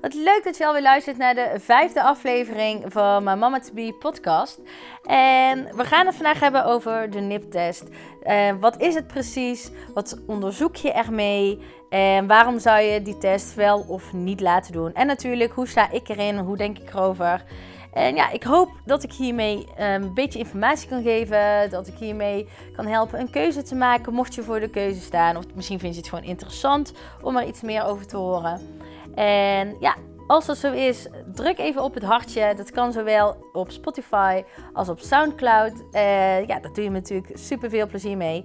Wat leuk dat je alweer luistert naar de vijfde aflevering van mijn Mama to Be podcast. En we gaan het vandaag hebben over de NIP-test. Uh, wat is het precies? Wat onderzoek je ermee? En waarom zou je die test wel of niet laten doen? En natuurlijk, hoe sta ik erin? Hoe denk ik erover? En ja, ik hoop dat ik hiermee ehm, een beetje informatie kan geven. Dat ik hiermee kan helpen een keuze te maken. Mocht je voor de keuze staan. Of misschien vind je het gewoon interessant om er iets meer over te horen. En ja, als dat zo is, druk even op het hartje. Dat kan zowel op Spotify als op Soundcloud. Uh, ja, daar doe je natuurlijk super veel plezier mee.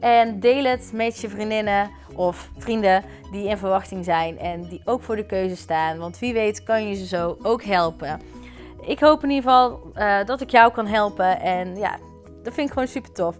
En deel het met je vriendinnen of vrienden die in verwachting zijn en die ook voor de keuze staan. Want wie weet kan je ze zo ook helpen. Ik hoop in ieder geval uh, dat ik jou kan helpen. En ja, dat vind ik gewoon super tof.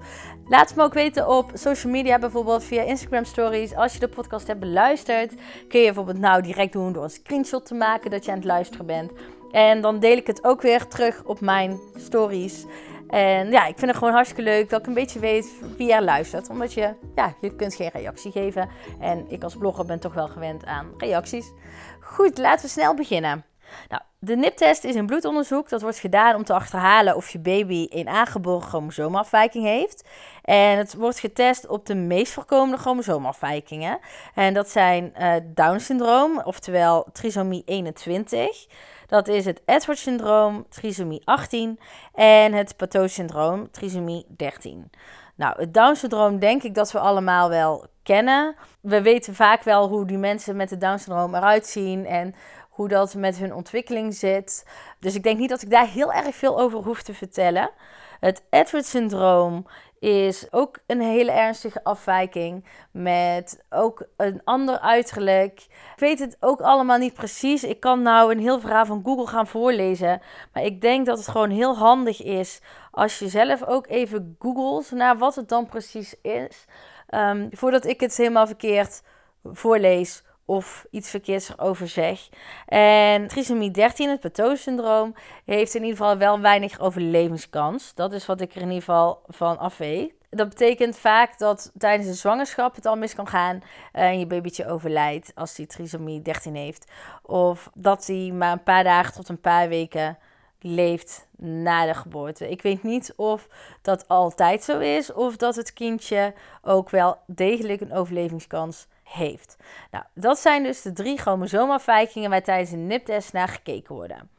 Laat me ook weten op social media, bijvoorbeeld via Instagram Stories. Als je de podcast hebt beluisterd, kun je bijvoorbeeld nou direct doen door een screenshot te maken dat je aan het luisteren bent. En dan deel ik het ook weer terug op mijn stories. En ja, ik vind het gewoon hartstikke leuk dat ik een beetje weet wie er luistert. Omdat je, ja, je kunt geen reactie geven. En ik als blogger ben toch wel gewend aan reacties. Goed, laten we snel beginnen. Nou, de NIP-test is een bloedonderzoek dat wordt gedaan om te achterhalen of je baby een aangeboren chromosoomafwijking heeft. En het wordt getest op de meest voorkomende chromosoomafwijkingen. En dat zijn uh, Down-syndroom, oftewel trisomie 21. Dat is het Edwards-syndroom, trisomie 18. En het Pateau-syndroom, trisomie 13. Nou, het Down-syndroom denk ik dat we allemaal wel kennen. We weten vaak wel hoe die mensen met het Down-syndroom eruit zien en hoe dat met hun ontwikkeling zit. Dus ik denk niet dat ik daar heel erg veel over hoef te vertellen. Het Edwards-syndroom is ook een hele ernstige afwijking met ook een ander uiterlijk. Ik weet het ook allemaal niet precies. Ik kan nou een heel verhaal van Google gaan voorlezen, maar ik denk dat het gewoon heel handig is als je zelf ook even googelt naar wat het dan precies is, um, voordat ik het helemaal verkeerd voorlees of iets verkeerds erover zeg. En trisomie 13, het Pateau-syndroom, heeft in ieder geval wel weinig overlevingskans. Dat is wat ik er in ieder geval van af weet. Dat betekent vaak dat tijdens de zwangerschap het al mis kan gaan en je babytje overlijdt als hij trisomie 13 heeft. Of dat hij maar een paar dagen tot een paar weken leeft na de geboorte. Ik weet niet of dat altijd zo is of dat het kindje ook wel degelijk een overlevingskans heeft. Nou, dat zijn dus de drie chromosoomafwijkingen waar tijdens een NIP-test naar gekeken worden.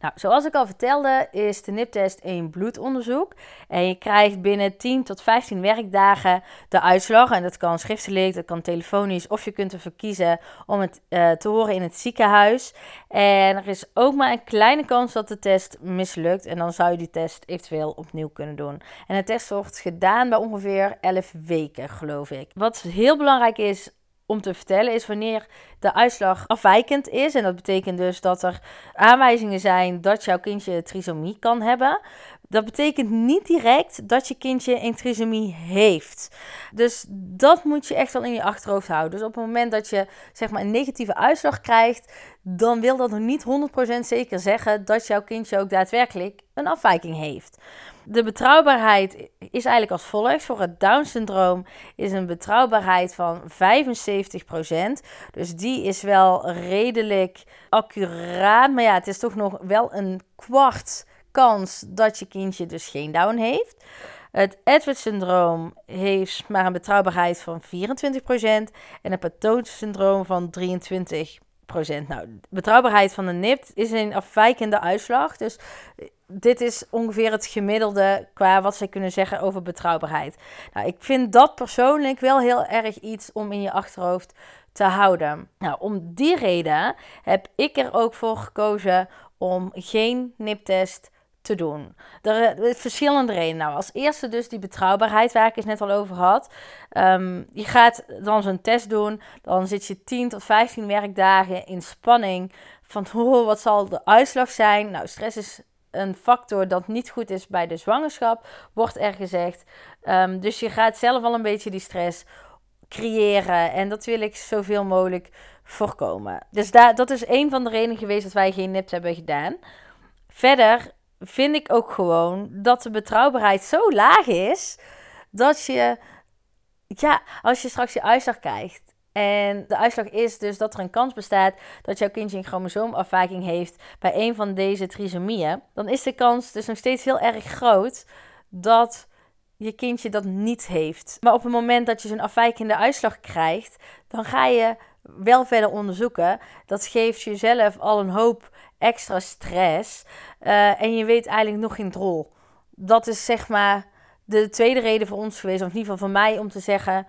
Nou, zoals ik al vertelde, is de NIP-test een bloedonderzoek. En je krijgt binnen 10 tot 15 werkdagen de uitslag. En dat kan schriftelijk, dat kan telefonisch, of je kunt ervoor kiezen om het uh, te horen in het ziekenhuis. En er is ook maar een kleine kans dat de test mislukt. En dan zou je die test eventueel opnieuw kunnen doen. En de test wordt gedaan bij ongeveer 11 weken, geloof ik. Wat heel belangrijk is om te vertellen is wanneer de uitslag afwijkend is. En dat betekent dus dat er aanwijzingen zijn dat jouw kindje trisomie kan hebben. Dat betekent niet direct dat je kindje een trisomie heeft. Dus dat moet je echt wel in je achterhoofd houden. Dus op het moment dat je zeg maar een negatieve uitslag krijgt, dan wil dat nog niet 100% zeker zeggen dat jouw kindje ook daadwerkelijk een afwijking heeft. De betrouwbaarheid is eigenlijk als volgt. Voor het Down-syndroom is een betrouwbaarheid van 75%. Dus die is wel redelijk accuraat. Maar ja, het is toch nog wel een kwart kans dat je kindje dus geen Down heeft. Het Edwards-syndroom heeft maar een betrouwbaarheid van 24% en het Pateau-syndroom van 23%. Nou, betrouwbaarheid van de NIPT is een afwijkende uitslag. Dus dit is ongeveer het gemiddelde qua wat zij kunnen zeggen over betrouwbaarheid. Nou, ik vind dat persoonlijk wel heel erg iets om in je achterhoofd te houden. Nou, om die reden heb ik er ook voor gekozen om geen NIP-test te doen. Er zijn verschillende redenen. Nou, als eerste dus die betrouwbaarheid waar ik het net al over had. Um, je gaat dan zo'n test doen, dan zit je 10 tot 15 werkdagen in spanning van oh, wat zal de uitslag zijn. Nou, stress is een factor dat niet goed is bij de zwangerschap, wordt er gezegd. Um, dus je gaat zelf al een beetje die stress creëren. En dat wil ik zoveel mogelijk voorkomen. Dus dat is een van de redenen geweest dat wij geen NIPT hebben gedaan. Verder vind ik ook gewoon dat de betrouwbaarheid zo laag is dat je, ja, als je straks je uitslag krijgt En de uitslag is dus dat er een kans bestaat dat jouw kindje een chromosoomafwijking heeft bij een van deze trisomieën. Dan is de kans dus nog steeds heel erg groot dat je kindje dat niet heeft. Maar op het moment dat je zo'n afwijkende uitslag krijgt, dan ga je wel verder onderzoeken. Dat geeft jezelf al een hoop extra stress. Uh, en je weet eigenlijk nog geen rol. Dat is zeg maar de tweede reden voor ons geweest, of in ieder geval voor mij, om te zeggen: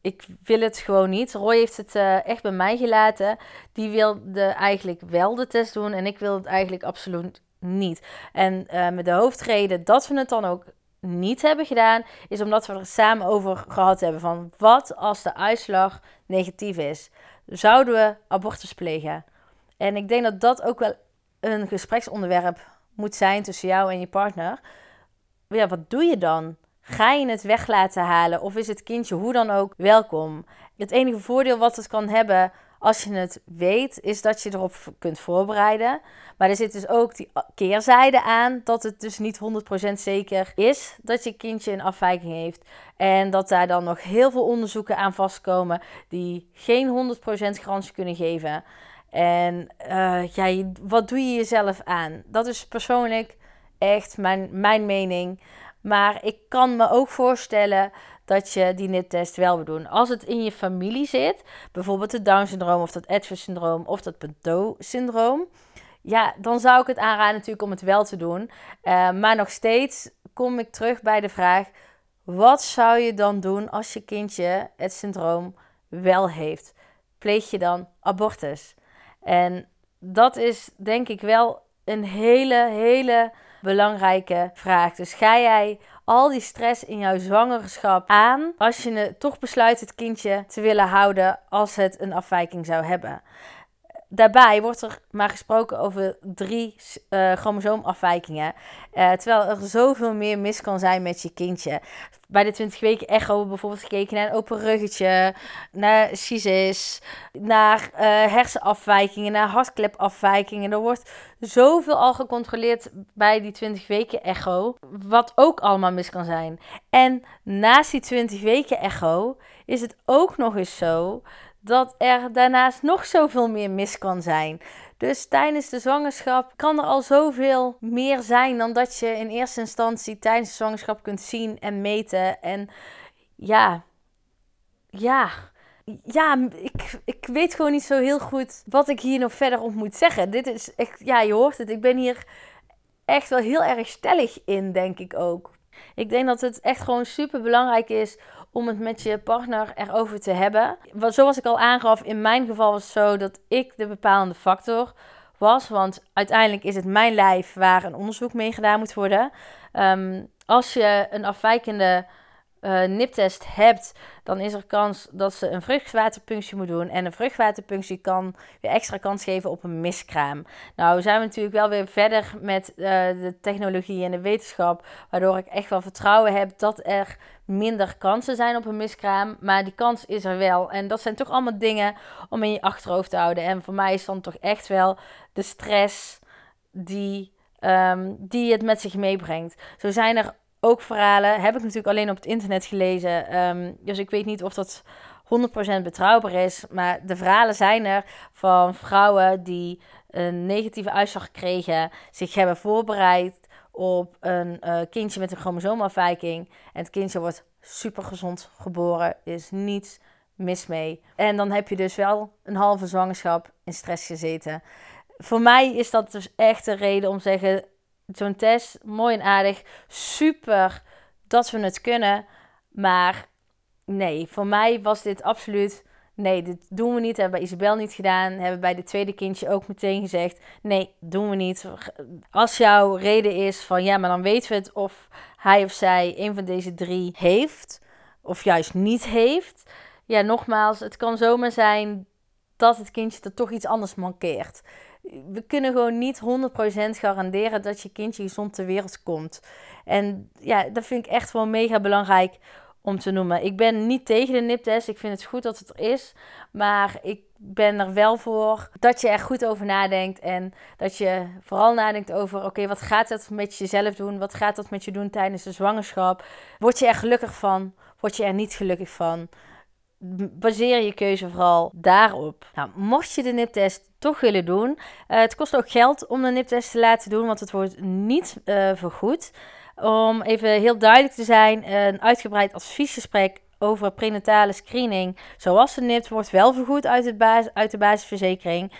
ik wil het gewoon niet. Roy heeft het uh, echt bij mij gelaten. Die wilde eigenlijk wel de test doen en ik wil het eigenlijk absoluut niet. En uh, met de hoofdreden dat we het dan ook niet hebben gedaan, is omdat we er samen over gehad hebben van wat als de uitslag negatief is. Zouden we abortus plegen? En ik denk dat dat ook wel een gespreksonderwerp moet zijn tussen jou en je partner. Ja, wat doe je dan? Ga je het weg laten halen of is het kindje hoe dan ook welkom? Het enige voordeel wat het kan hebben als je het weet, is dat je erop kunt voorbereiden. Maar er zit dus ook die keerzijde aan dat het dus niet 100% zeker is dat je kindje een afwijking heeft. En dat daar dan nog heel veel onderzoeken aan vastkomen die geen 100% garantie kunnen geven. En uh, ja, wat doe je jezelf aan? Dat is persoonlijk echt mijn, mijn mening. Maar ik kan me ook voorstellen dat je die NIT-test wel wil doen. Als het in je familie zit, bijvoorbeeld het Down-syndroom of dat Edwards-syndroom of dat Pinto-syndroom, ja, dan zou ik het aanraden natuurlijk om het wel te doen. Uh, maar nog steeds kom ik terug bij de vraag: wat zou je dan doen als je kindje het syndroom wel heeft? Pleeg je dan abortus? En dat is denk ik wel een hele, hele belangrijke vraag. Dus ga jij al die stress in jouw zwangerschap aan als je toch besluit het kindje te willen houden als het een afwijking zou hebben? Daarbij wordt er maar gesproken over drie uh, chromosoomafwijkingen. Uh, terwijl er zoveel meer mis kan zijn met je kindje. Bij de 20 weken echo bijvoorbeeld gekeken naar een open ruggetje, naar cysis, naar uh, hersenafwijkingen, naar hartklepafwijkingen. Er wordt zoveel al gecontroleerd bij die 20 weken echo, wat ook allemaal mis kan zijn. En naast die 20 weken echo is het ook nog eens zo dat er daarnaast nog zoveel meer mis kan zijn. Dus tijdens de zwangerschap kan er al zoveel meer zijn dan dat je in eerste instantie tijdens de zwangerschap kunt zien en meten. En ja, ja, ja, ik, ik weet gewoon niet zo heel goed wat ik hier nog verder op moet zeggen. Dit is echt, ja, je hoort het. Ik ben hier echt wel heel erg stellig in, denk ik ook. Ik denk dat het echt gewoon super belangrijk is om het met je partner erover te hebben. Zoals ik al aangaf, in mijn geval was het zo dat ik de bepalende factor was. Want uiteindelijk is het mijn lijf waar een onderzoek mee gedaan moet worden. Ehm, als je een afwijkende uh, niptest hebt, dan is er kans dat ze een vruchtwaterpunctie moet doen. En een vruchtwaterpunctie kan weer extra kans geven op een miskraam. Nou zijn we natuurlijk wel weer verder met uh, de technologie en de wetenschap. Waardoor ik echt wel vertrouwen heb dat er minder kansen zijn op een miskraam. Maar die kans is er wel. En dat zijn toch allemaal dingen om in je achterhoofd te houden. En voor mij is dan toch echt wel de stress die, um, die het met zich meebrengt. Zo zijn er ook verhalen. Heb ik natuurlijk alleen op het internet gelezen. Ehm, dus ik weet niet of dat 100% betrouwbaar is. Maar de verhalen zijn er van vrouwen die een negatieve uitslag kregen, zich hebben voorbereid op een uh, kindje met een chromosoomafwijking. En het kindje wordt super gezond geboren, is niets mis mee. En dan heb je dus wel een halve zwangerschap in stress gezeten. Voor mij is dat dus echt een reden om te zeggen: zo'n test, mooi en aardig, super dat we het kunnen. Maar nee, voor mij was dit absoluut. Nee, dit doen we niet. Hebben bij Isabel niet gedaan. Hebben bij de tweede kindje ook meteen gezegd: nee, doen we niet. Als jouw reden is van ja, maar dan weten we het of hij of zij een van deze drie heeft, of juist niet heeft. Ja, nogmaals, het kan zomaar zijn dat het kindje er toch iets anders mankeert we kunnen gewoon niet 100% garanderen dat je kindje gezond ter wereld komt. En ja, dat vind ik echt wel mega belangrijk om te noemen. Ik ben niet tegen de niptest. Ik vind het goed dat het er is. Maar ik ben er wel voor dat je er goed over nadenkt. En dat je vooral nadenkt over: oké, wat gaat dat met jezelf doen? Wat gaat dat met je doen tijdens de zwangerschap? Word je er gelukkig van? Word je er niet gelukkig van? Baseer je keuze vooral daarop. Nou, mocht je de niptest toch willen doen, uh, het kost ook geld om de niptest te laten doen, want het wordt niet uh, vergoed. Om even heel duidelijk te zijn, een uitgebreid adviesgesprek over prenatale screening, zoals de NIPT, wordt wel vergoed uit, basis, uit de basisverzekering.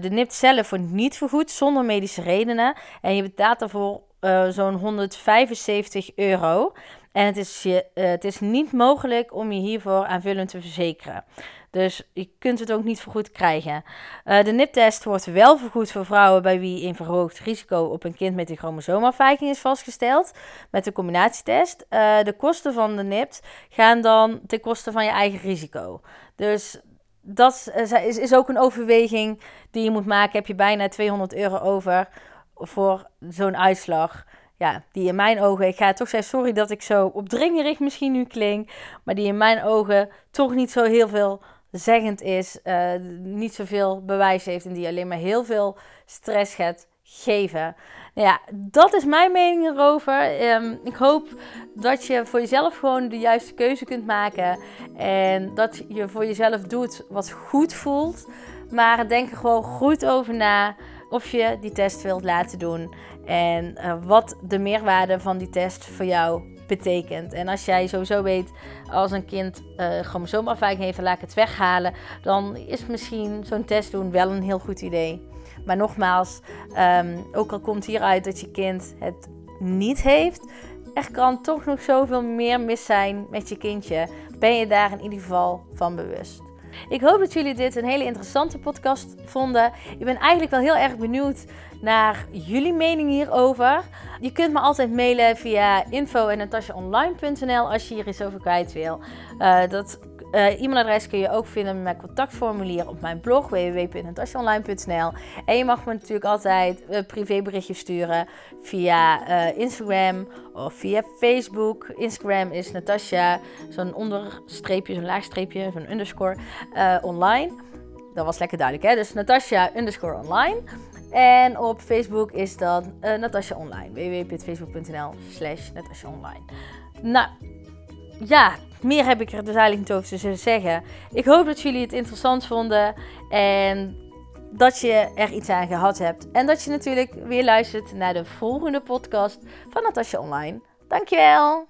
De NIPT zelf wordt niet vergoed zonder medische redenen. En je betaalt daarvoor zo'n 175 euro. En het is, je, uh, het is niet mogelijk om je hiervoor aanvullend te verzekeren. Dus je kunt het ook niet vergoed krijgen. Uh, de NIP-test wordt wel vergoed voor vrouwen bij wie een verhoogd risico op een kind met een chromosoomafwijking is vastgesteld. Met de combinatietest. Uh, de kosten van de NIPT gaan dan ten koste van je eigen risico. Dus dat is, is ook een overweging die je moet maken. Heb je bijna 200 euro over voor zo'n uitslag? Ja, die in mijn ogen, ik ga toch zeggen, sorry dat ik zo opdringerig misschien nu klink, maar die in mijn ogen toch niet zo heel veel zeggend is, uh, niet zoveel bewijs heeft en die alleen maar heel veel stress gaat geven. Nou ja, dat is mijn mening erover. Um, ik hoop dat je voor jezelf gewoon de juiste keuze kunt maken en dat je voor jezelf doet wat goed voelt. Maar denk er gewoon goed over na of je die test wilt laten doen en uh, wat de meerwaarde van die test voor jou betekent. En als jij sowieso weet, als een kind uh, chromosoomafwijking heeft, laat ik het weghalen, dan is misschien zo'n test doen wel een heel goed idee. Maar nogmaals, um, ook al komt hieruit dat je kind het niet heeft, er kan toch nog zoveel meer mis zijn met je kindje. Ben je daar in ieder geval van bewust. Ik hoop dat jullie dit een hele interessante podcast vonden. Ik ben eigenlijk wel heel erg benieuwd naar jullie mening hierover. Je kunt me altijd mailen via info.natasjaonline.nl als je hier iets over kwijt wil. Uh, dat uh, e-mailadres kun je ook vinden met mijn contactformulier op mijn blog www.natasjaonline.nl. En je mag me natuurlijk altijd een privéberichtje sturen via uh, Instagram of via Facebook. Instagram is Natasja, zo'n onderstreepje, zo'n laagstreepje, zo'n underscore online. Dat was lekker duidelijk, hè? Dus Natasja underscore online. En op Facebook is dat uh, Natasja Online. www.facebook.nl slash Online. Nou, ja, meer heb ik er dus eigenlijk niet over te zeggen. Ik hoop dat jullie het interessant vonden. En dat je er iets aan gehad hebt. En dat je natuurlijk weer luistert naar de volgende podcast van Natasja Online. Dankjewel!